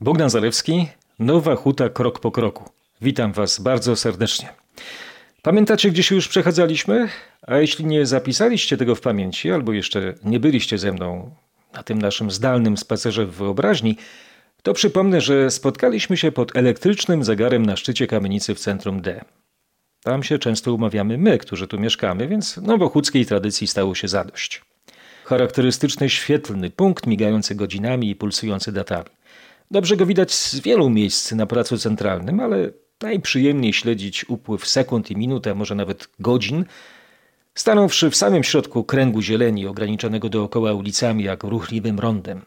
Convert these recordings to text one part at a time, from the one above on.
Bogdan Zalewski, Nowa Huta krok po kroku. Witam Was bardzo serdecznie. Pamiętacie, gdzie się już przechadzaliśmy? A jeśli nie zapisaliście tego w pamięci, albo jeszcze nie byliście ze mną na tym naszym zdalnym spacerze w wyobraźni, to przypomnę, że spotkaliśmy się pod elektrycznym zegarem na szczycie kamienicy w centrum D. Tam się często umawiamy my, którzy tu mieszkamy, więc nowochódzkiej tradycji stało się zadość. Charakterystyczny świetlny punkt migający godzinami i pulsujący datami. Dobrze go widać z wielu miejsc na placu centralnym, ale najprzyjemniej śledzić upływ sekund i minut, a może nawet godzin, stanąwszy w samym środku kręgu zieleni ograniczonego dookoła ulicami jak ruchliwym rondem.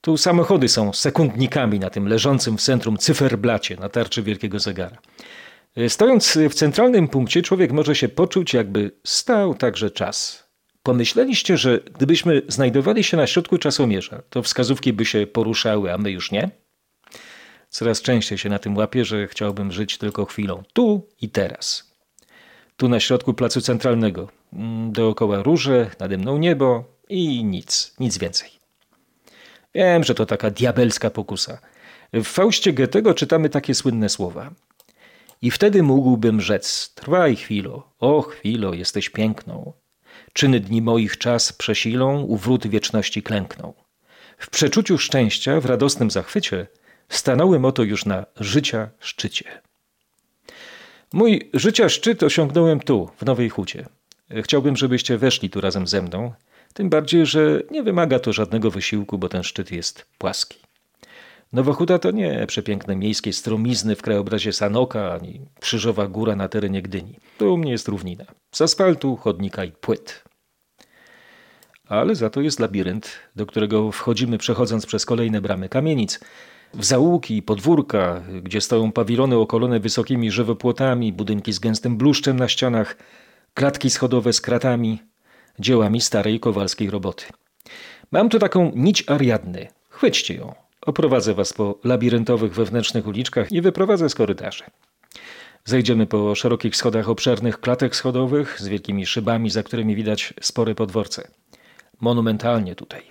Tu samochody są sekundnikami na tym leżącym w centrum cyferblacie na tarczy wielkiego zegara. Stojąc w centralnym punkcie, człowiek może się poczuć, jakby stał także czas. Pomyśleliście, że gdybyśmy znajdowali się na środku czasomierza, to wskazówki by się poruszały, a my już nie? Coraz częściej się na tym łapię, że chciałbym żyć tylko chwilą, tu i teraz. Tu na środku placu centralnego, mm, dookoła róże, nade mną niebo i nic, nic więcej. Wiem, że to taka diabelska pokusa. W Faustie Goethego czytamy takie słynne słowa. I wtedy mógłbym rzec, trwaj chwilo, o chwilo, jesteś piękną. Czyny dni moich czas przesilą, u wrót wieczności klękną. W przeczuciu szczęścia, w radosnym zachwycie, stanąłem oto już na życia szczycie. Mój życia szczyt osiągnąłem tu, w Nowej Hucie. Chciałbym, żebyście weszli tu razem ze mną, tym bardziej, że nie wymaga to żadnego wysiłku, bo ten szczyt jest płaski. Nowa Huta to nie przepiękne miejskie stromizny w krajobrazie Sanoka, ani krzyżowa góra na terenie Gdyni. To u mnie jest równina. Z asfaltu, chodnika i płyt. Ale za to jest labirynt, do którego wchodzimy przechodząc przez kolejne bramy kamienic, w zaułki i podwórka, gdzie stoją pawilony okolone wysokimi żywopłotami, budynki z gęstym bluszczem na ścianach, klatki schodowe z kratami, dziełami starej kowalskiej roboty. Mam tu taką nić Ariadny. Chwyćcie ją. Oprowadzę was po labiryntowych wewnętrznych uliczkach i wyprowadzę z korytarzy. Zejdziemy po szerokich schodach obszernych klatek schodowych z wielkimi szybami, za którymi widać spore podworce. Monumentalnie tutaj.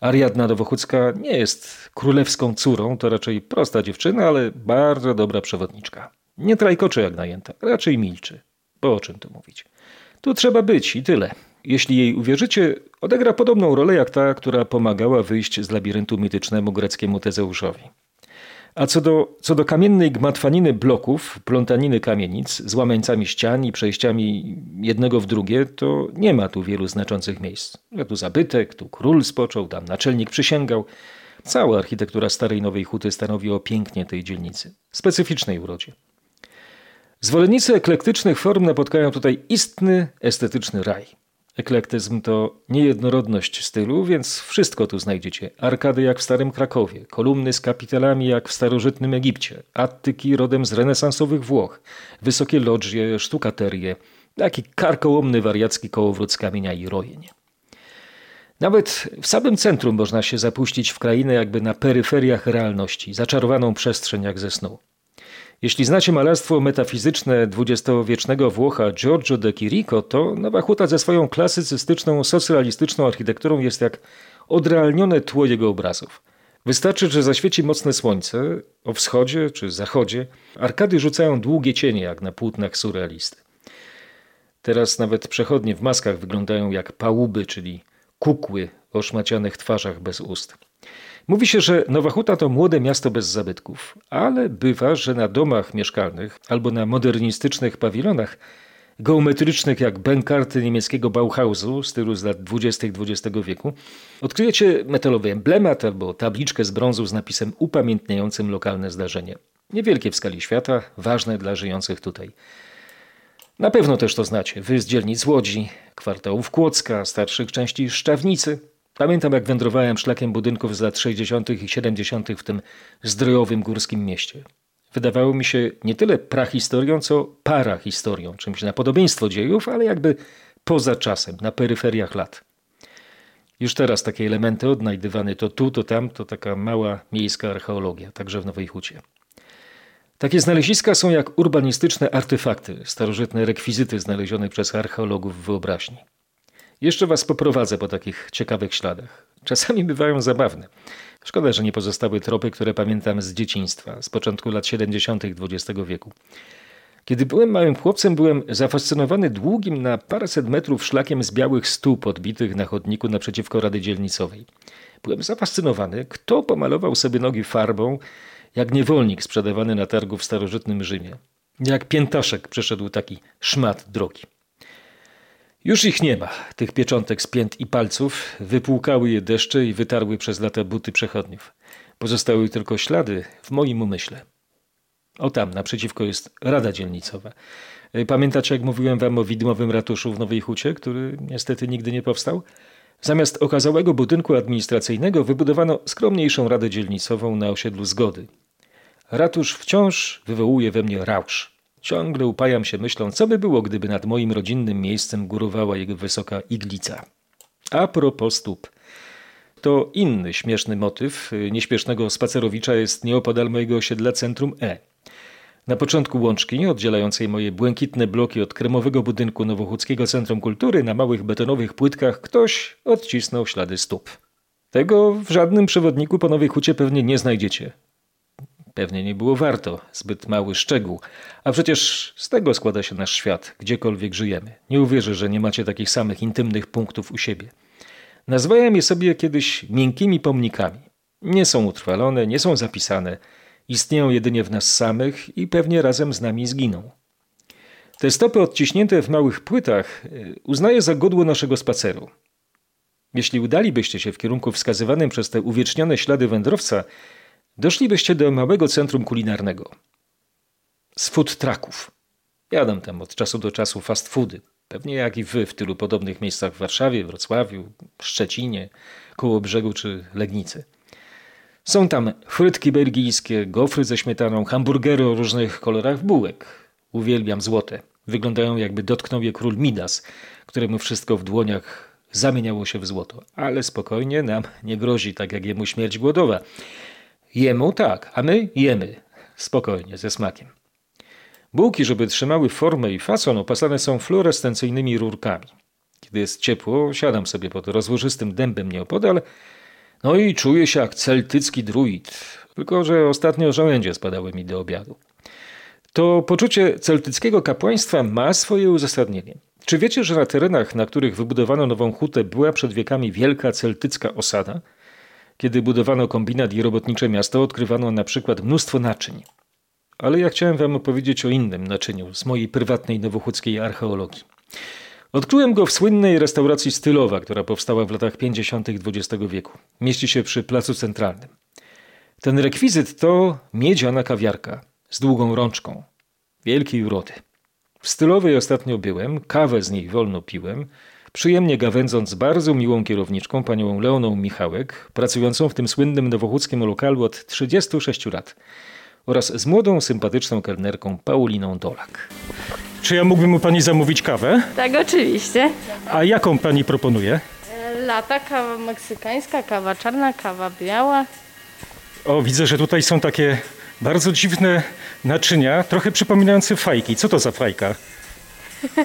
Ariadna Nowochódzka nie jest królewską córą, to raczej prosta dziewczyna, ale bardzo dobra przewodniczka. Nie trajkoczy jak najęta, raczej milczy. Bo o czym tu mówić? Tu trzeba być i tyle. Jeśli jej uwierzycie, odegra podobną rolę jak ta, która pomagała wyjść z labiryntu mitycznemu greckiemu Tezeuszowi. A co do, co do kamiennej gmatwaniny bloków, plątaniny kamienic z łamańcami ścian i przejściami jednego w drugie, to nie ma tu wielu znaczących miejsc. Ja tu zabytek, tu król spoczął, tam naczelnik przysięgał. Cała architektura Starej Nowej Huty stanowi o pięknie tej dzielnicy, specyficznej urodzie. Zwolennicy eklektycznych form napotkają tutaj istny, estetyczny raj. Eklektyzm to niejednorodność stylu, więc wszystko tu znajdziecie. Arkady jak w Starym Krakowie, kolumny z kapitelami jak w starożytnym Egipcie, attyki rodem z renesansowych Włoch, wysokie lodżie, sztukaterie, taki karkołomny wariacki kołowrót z kamienia i rojeń. Nawet w samym centrum można się zapuścić w krainę jakby na peryferiach realności, zaczarowaną przestrzeń jak ze snu. Jeśli znacie malarstwo metafizyczne dwudziestowiecznego Włocha Giorgio de Chirico, to Nowa Huta ze swoją klasycystyczną, socrealistyczną architekturą jest jak odrealnione tło jego obrazów. Wystarczy, że zaświeci mocne słońce, o wschodzie czy zachodzie, arkady rzucają długie cienie jak na płótnach surrealisty. Teraz nawet przechodnie w maskach wyglądają jak pałuby, czyli kukły o szmacianych twarzach bez ust. Mówi się, że Nowa Huta to młode miasto bez zabytków, ale bywa, że na domach mieszkalnych albo na modernistycznych pawilonach, geometrycznych jak bękarty niemieckiego Bauhausu stylu z lat 20. XX wieku, odkryjecie metalowy emblemat albo tabliczkę z brązu z napisem upamiętniającym lokalne zdarzenie. Niewielkie w skali świata, ważne dla żyjących tutaj. Na pewno też to znacie. Wy z dzielnic Łodzi, kwartałów Kłodzka, starszych części Szczawnicy – Pamiętam, jak wędrowałem szlakiem budynków z lat 60. i 70. w tym zdrojowym górskim mieście. Wydawało mi się nie tyle prahistorią, co parahistorią, czymś na podobieństwo dziejów, ale jakby poza czasem, na peryferiach lat. Już teraz takie elementy odnajdywane to tu, to tam, to taka mała miejska archeologia, także w Nowej Hucie. Takie znaleziska są jak urbanistyczne artefakty, starożytne rekwizyty znalezione przez archeologów w wyobraźni. Jeszcze was poprowadzę po takich ciekawych śladach. Czasami bywają zabawne. Szkoda, że nie pozostały tropy, które pamiętam z dzieciństwa, z początku lat 70. XX wieku. Kiedy byłem małym chłopcem, byłem zafascynowany długim na paręset metrów szlakiem z białych stóp odbitych na chodniku naprzeciwko Rady Dzielnicowej. Byłem zafascynowany, kto pomalował sobie nogi farbą, jak niewolnik sprzedawany na targu w starożytnym Rzymie. Jak piętaszek przeszedł taki szmat drogi. Już ich nie ma, tych pieczątek z pięt i palców. Wypłukały je deszcze i wytarły przez lata buty przechodniów. Pozostały tylko ślady w moim umyśle. O tam, naprzeciwko jest Rada Dzielnicowa. Pamiętacie, jak mówiłem wam o widmowym ratuszu w Nowej Hucie, który niestety nigdy nie powstał? Zamiast okazałego budynku administracyjnego wybudowano skromniejszą Radę Dzielnicową na osiedlu Zgody. Ratusz wciąż wywołuje we mnie rausz. Ciągle upajam się myślą, co by było, gdyby nad moim rodzinnym miejscem górowała jego wysoka iglica. A propos stóp. To inny śmieszny motyw nieśpiesznego spacerowicza jest nieopodal mojego osiedla centrum E. Na początku łączki, oddzielającej moje błękitne bloki od kremowego budynku Nowochódzkiego Centrum Kultury, na małych betonowych płytkach ktoś odcisnął ślady stóp. Tego w żadnym przewodniku po Nowej Hucie pewnie nie znajdziecie. Pewnie nie było warto, zbyt mały szczegół. A przecież z tego składa się nasz świat, gdziekolwiek żyjemy. Nie uwierzę, że nie macie takich samych intymnych punktów u siebie. Nazwałem je sobie kiedyś miękkimi pomnikami. Nie są utrwalone, nie są zapisane. Istnieją jedynie w nas samych i pewnie razem z nami zginą. Te stopy odciśnięte w małych płytach y, uznaję za godło naszego spaceru. Jeśli udalibyście się w kierunku wskazywanym przez te uwiecznione ślady wędrowca, doszlibyście do małego centrum kulinarnego. Z food trucków. Jadam tam od czasu do czasu fast foody. Pewnie jak i wy w tylu podobnych miejscach w Warszawie, Wrocławiu, Szczecinie, Kołobrzegu czy Legnicy. Są tam frytki belgijskie, gofry ze śmietaną, hamburgery o różnych kolorach bułek. Uwielbiam złote. Wyglądają jakby dotknął je król Midas, któremu wszystko w dłoniach zamieniało się w złoto. Ale spokojnie, nam nie grozi, tak jak jemu śmierć głodowa. Jemu tak, a my jemy. Spokojnie, ze smakiem. Bułki, żeby trzymały formę i fason, opasane są fluorescencyjnymi rurkami. Kiedy jest ciepło, siadam sobie pod rozłożystym dębem nieopodal, no i czuję się jak celtycki druid, tylko że ostatnio żołędzie spadały mi do obiadu. To poczucie celtyckiego kapłaństwa ma swoje uzasadnienie. Czy wiecie, że na terenach, na których wybudowano nową hutę, była przed wiekami wielka celtycka osada? Kiedy budowano kombinat i robotnicze miasto, odkrywano na przykład mnóstwo naczyń. Ale ja chciałem wam opowiedzieć o innym naczyniu z mojej prywatnej nowochódzkiej archeologii. Odkryłem go w słynnej restauracji Stylowa, która powstała w latach 50. XX wieku. Mieści się przy Placu Centralnym. Ten rekwizyt to miedziana kawiarka z długą rączką. Wielkiej urody. W Stylowej ostatnio byłem, kawę z niej wolno piłem, przyjemnie gawędząc z bardzo miłą kierowniczką, panią Leoną Michałek, pracującą w tym słynnym nowochódzkim lokalu od 36 lat oraz z młodą, sympatyczną kelnerką Pauliną Dolak. Czy ja mógłbym u pani zamówić kawę? Tak, oczywiście. A jaką pani proponuje? E, Lata, kawa meksykańska, kawa czarna, kawa biała. O, widzę, że tutaj są takie bardzo dziwne naczynia, trochę przypominające fajki. Co to za fajka?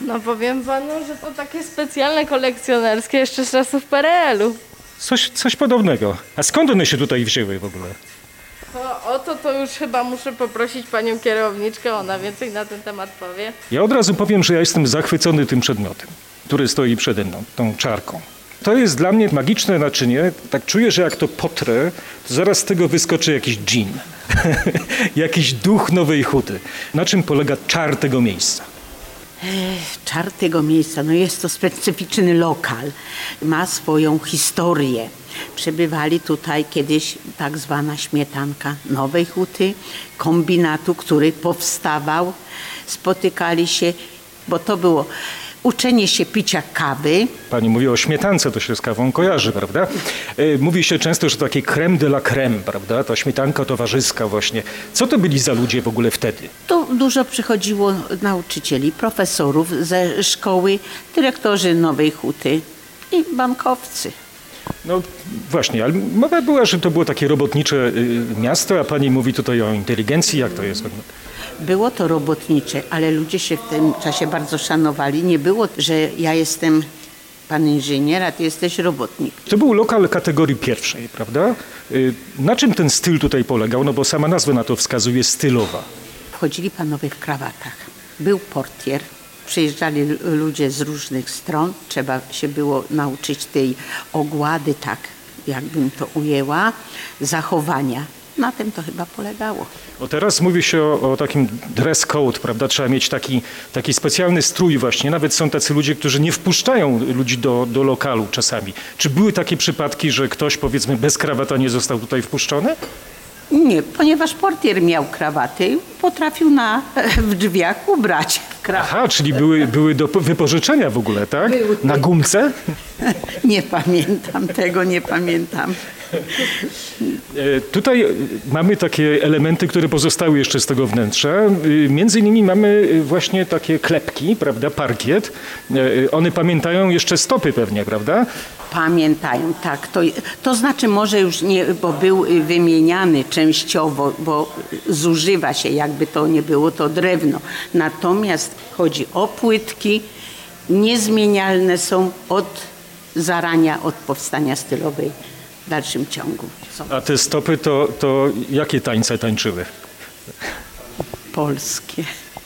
No powiem panu, że to takie specjalne kolekcjonerskie jeszcze z czasów PRL-u. Coś, coś podobnego. A skąd one się tutaj wzięły w ogóle? O to to już chyba muszę poprosić panią kierowniczkę, ona więcej na ten temat powie. Ja od razu powiem, że ja jestem zachwycony tym przedmiotem, który stoi przede mną, tą czarką. To jest dla mnie magiczne naczynie. Tak czuję, że jak to potrę, to zaraz z tego wyskoczy jakiś dżin. jakiś duch nowej huty. Na czym polega czar tego miejsca? Czar tego miejsca, no jest to specyficzny lokal, ma swoją historię. Przebywali tutaj kiedyś tak zwana śmietanka Nowej Huty, kombinatu, który powstawał. Spotykali się, bo to było uczenie się picia kawy. Pani mówi o śmietance, to się z kawą kojarzy, prawda? E, Mówi się często, że takie creme de la creme, prawda? Ta śmietanka towarzyska właśnie. Co to byli za ludzie w ogóle wtedy? Tu dużo przychodziło nauczycieli, profesorów ze szkoły, dyrektorzy Nowej Huty i bankowcy. No właśnie, ale mowa była, że to było takie robotnicze y, miasto, a pani mówi tutaj o inteligencji, jak to jest? Było to robotnicze, ale ludzie się w tym czasie bardzo szanowali. Nie było, że ja jestem pan inżynier, a ty jesteś robotnik. To był lokal kategorii pierwszej, prawda? Y, Na czym ten styl tutaj polegał? No bo sama nazwa na to wskazuje stylowa. Wchodzili panowie w krawatach. Był portier. Przyjeżdżali ludzie z różnych stron. Trzeba się było nauczyć tej ogłady, tak jakbym to ujęła, zachowania. Na tym to chyba polegało. O teraz mówi się o, o takim dress code, prawda? Trzeba mieć taki, taki specjalny strój właśnie. Nawet są tacy ludzie, którzy nie wpuszczają ludzi do, do lokalu czasami. Czy były takie przypadki, że ktoś powiedzmy bez krawata nie został tutaj wpuszczony? Nie, ponieważ portier miał krawaty, potrafił na, w drzwiach ubrać krawat. Aha, czyli były, były do wypożyczenia w ogóle, tak? Były. Na gumce? Nie pamiętam tego, nie pamiętam. E, Tutaj mamy takie elementy, które pozostały jeszcze z tego wnętrza. E, Między innymi mamy e, właśnie takie klepki, prawda, parkiet. One pamiętają jeszcze stopy pewnie, prawda? Pamiętają, tak. To, to znaczy może już nie, bo był y, wymieniany częściowo, bo zużywa się, jakby to nie było, to drewno. Natomiast chodzi o płytki, niezmienialne są od zarania, od powstania stylowej w dalszym ciągu. Są A te stopy to, to jakie tańce tańczyły? polskie.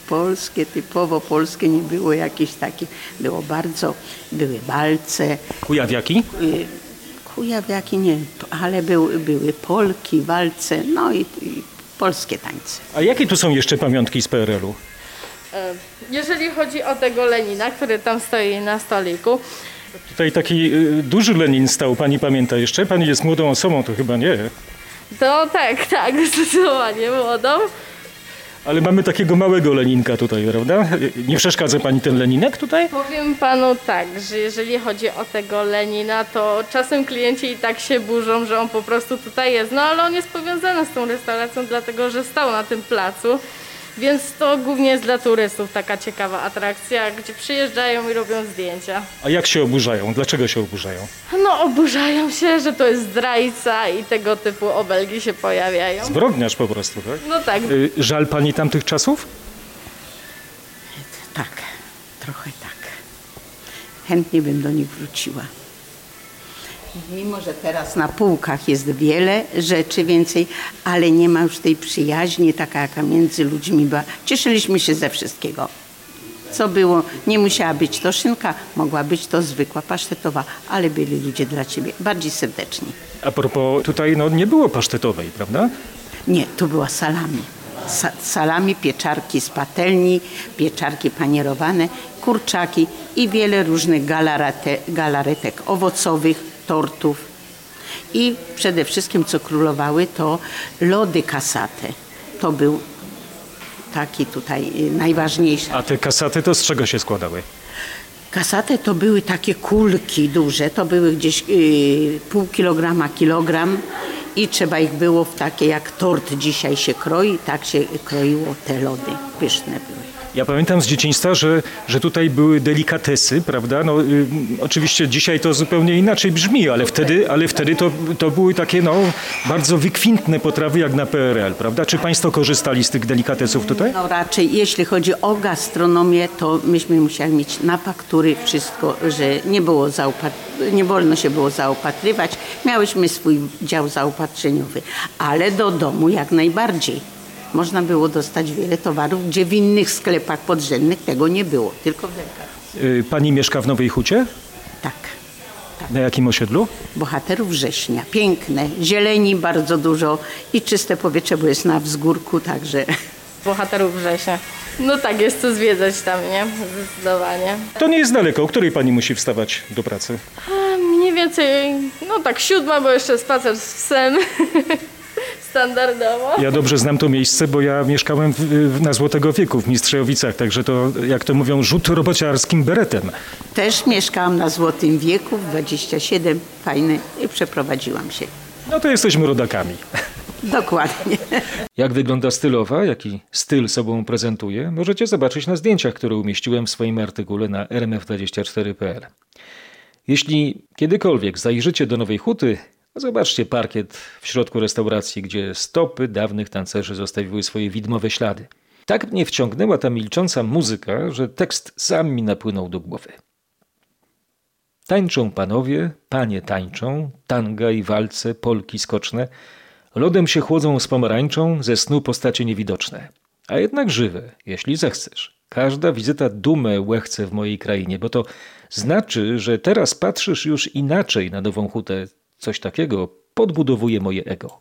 Polskie, typowo polskie, nie było jakieś takie, było bardzo, były walce, Kujawiaki? y, kujawiaki nie, ale był, były polki, walce, no i, i polskie tańce. A jakie tu są jeszcze pamiątki z PRL-u? E, Jeżeli chodzi o tego Lenina, który tam stoi na stoliku, Tutaj taki y, duży Lenin stał, pani pamięta jeszcze? Pani jest młodą osobą, to chyba nie. to tak, tak, zdecydowanie młodą. Ale mamy takiego małego Leninka tutaj, prawda? Nie przeszkadza pani ten Leninek tutaj? Powiem panu tak, że jeżeli chodzi o tego Lenina, to czasem klienci i tak się burzą, że on po prostu tutaj jest. No ale on jest powiązany z tą restauracją, dlatego że stał na tym placu. Więc to głównie jest dla turystów taka ciekawa atrakcja, gdzie przyjeżdżają i robią zdjęcia. A jak się oburzają? Dlaczego się oburzają? No oburzają się, że to jest zdrajca i tego typu obelgi się pojawiają. Zbrodniarz po prostu, tak? No tak, Y, Żal pani tamtych czasów? Tak, trochę tak. Chętnie bym do nich wróciła. Mimo, że teraz na półkach jest wiele rzeczy więcej, ale nie ma już tej przyjaźni, taka jaka między ludźmi była. Cieszyliśmy się ze wszystkiego. Co było, nie musiała być to szynka, mogła być to zwykła pasztetowa, ale byli ludzie dla ciebie bardziej serdeczni. A propos, tutaj no, nie było pasztetowej, prawda? Nie, tu była salami. Sa salami, pieczarki z patelni, pieczarki panierowane, kurczaki i wiele różnych galarete, galaretek owocowych, tortów. I przede wszystkim, co królowały, to lody kasate. To był taki tutaj y, najważniejszy. A te kasaty to z czego się składały? Kasate to były takie kulki duże, to były gdzieś y, pół kilograma, kilogram i trzeba ich było w takie jak tort dzisiaj się kroi, tak się kroiło te lody, pyszne były. Ja pamiętam z dzieciństwa, że, że tutaj były delikatesy, prawda? No, y, oczywiście dzisiaj to zupełnie inaczej brzmi, ale wtedy, ale wtedy to, to były takie no, bardzo wykwintne potrawy jak na PRL, prawda? Czy państwo korzystali z tych delikatesów tutaj? No raczej jeśli chodzi o gastronomię, to myśmy musieli mieć na faktury wszystko, że nie było zaopat- nie wolno się było zaopatrywać. Miałyśmy swój dział zaopatrzeniowy, ale do domu jak najbardziej. Można było dostać wiele towarów, gdzie w innych sklepach podrzędnych tego nie było, tylko w Wielkach. Y, Pani mieszka w Nowej Hucie? Tak. Na jakim osiedlu? Bohaterów września. Piękne, zieleni bardzo dużo i czyste powietrze, bo jest na wzgórku, także bohaterów września. No tak, jest co zwiedzać tam, nie? Zdecydowanie. To nie jest daleko. O której pani musi wstawać do pracy? A mniej więcej, no tak siódma, bo jeszcze spacer z psem. Standardowo. Ja dobrze znam to miejsce, bo ja mieszkałem w, w, na Złotego Wieku w Mistrzejowicach, także to, jak to mówią, rzut robociarskim beretem. też mieszkałam na Złotym Wieku, 27, fajny i przeprowadziłam się. No to jesteśmy rodakami. Dokładnie. Jak wygląda stylowa, jaki styl sobą prezentuje, możecie zobaczyć na zdjęciach, które umieściłem w swoim artykule na rmf24.pl. Jeśli kiedykolwiek zajrzycie do Nowej Huty, zobaczcie parkiet w środku restauracji, gdzie stopy dawnych tancerzy zostawiły swoje widmowe ślady. Tak mnie wciągnęła ta milcząca muzyka, że tekst sam mi napłynął do głowy. Tańczą panowie, panie tańczą, tanga i walce, polki skoczne. Lodem się chłodzą z pomarańczą, ze snu postacie niewidoczne. A jednak żywe, jeśli zechcesz. Każda wizyta dumę łechce w mojej krainie, bo to znaczy, że teraz patrzysz już inaczej na Nową Hutę. Coś takiego podbudowuje moje ego.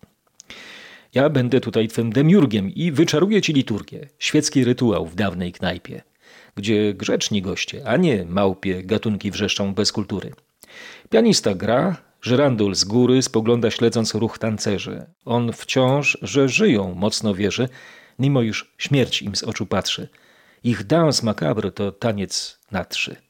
Ja będę tutaj twym demiurgiem i wyczaruję ci liturgię, świecki rytuał w dawnej knajpie, gdzie grzeczni goście, a nie małpie gatunki wrzeszczą bez kultury. Pianista gra, żyrandol z góry spogląda śledząc ruch tancerzy. On wciąż, że żyją, mocno wierzy, mimo już śmierć im z oczu patrzy. Ich dans macabre to taniec na trzy.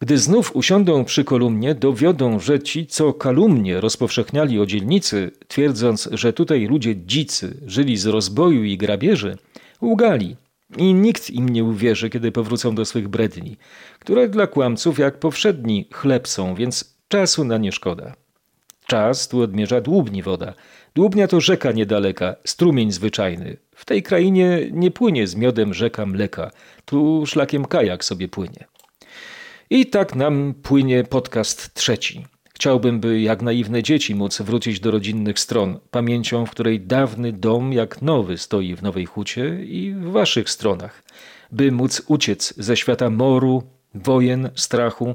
Gdy znów usiądą przy kolumnie, dowiodą, że ci, co kalumnie rozpowszechniali o dzielnicy, twierdząc, że tutaj ludzie dzicy żyli z rozboju i grabieży, łgali i nikt im nie uwierzy, kiedy powrócą do swych bredni, które dla kłamców jak powszedni chleb są, więc czasu na nie szkoda. Czas tu odmierza dłubni woda. Dłubnia to rzeka niedaleka, strumień zwyczajny. W tej krainie nie płynie z miodem rzeka mleka, tu szlakiem kajak sobie płynie. I tak nam płynie podcast trzeci. Chciałbym, by jak naiwne dzieci móc wrócić do rodzinnych stron, pamięcią, w której dawny dom jak nowy stoi w Nowej Hucie i w waszych stronach, by móc uciec ze świata moru, wojen, strachu,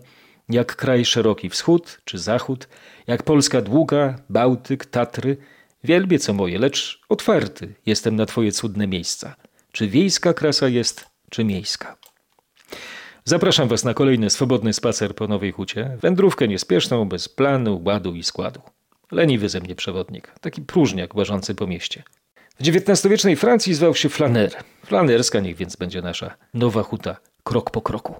jak kraj szeroki wschód czy zachód, jak Polska długa, Bałtyk, Tatry, wielbie co moje, lecz otwarty jestem na twoje cudne miejsca. Czy wiejska krasa jest, czy miejska. Zapraszam Was na kolejny swobodny spacer po Nowej Hucie. Wędrówkę niespieszną, bez planu, ładu i składu. Leniwy ze mnie przewodnik, taki próżniak łażący po mieście. W XIX-wiecznej Francji zwał się flaner. Flanerska niech więc będzie nasza Nowa Huta, krok po kroku.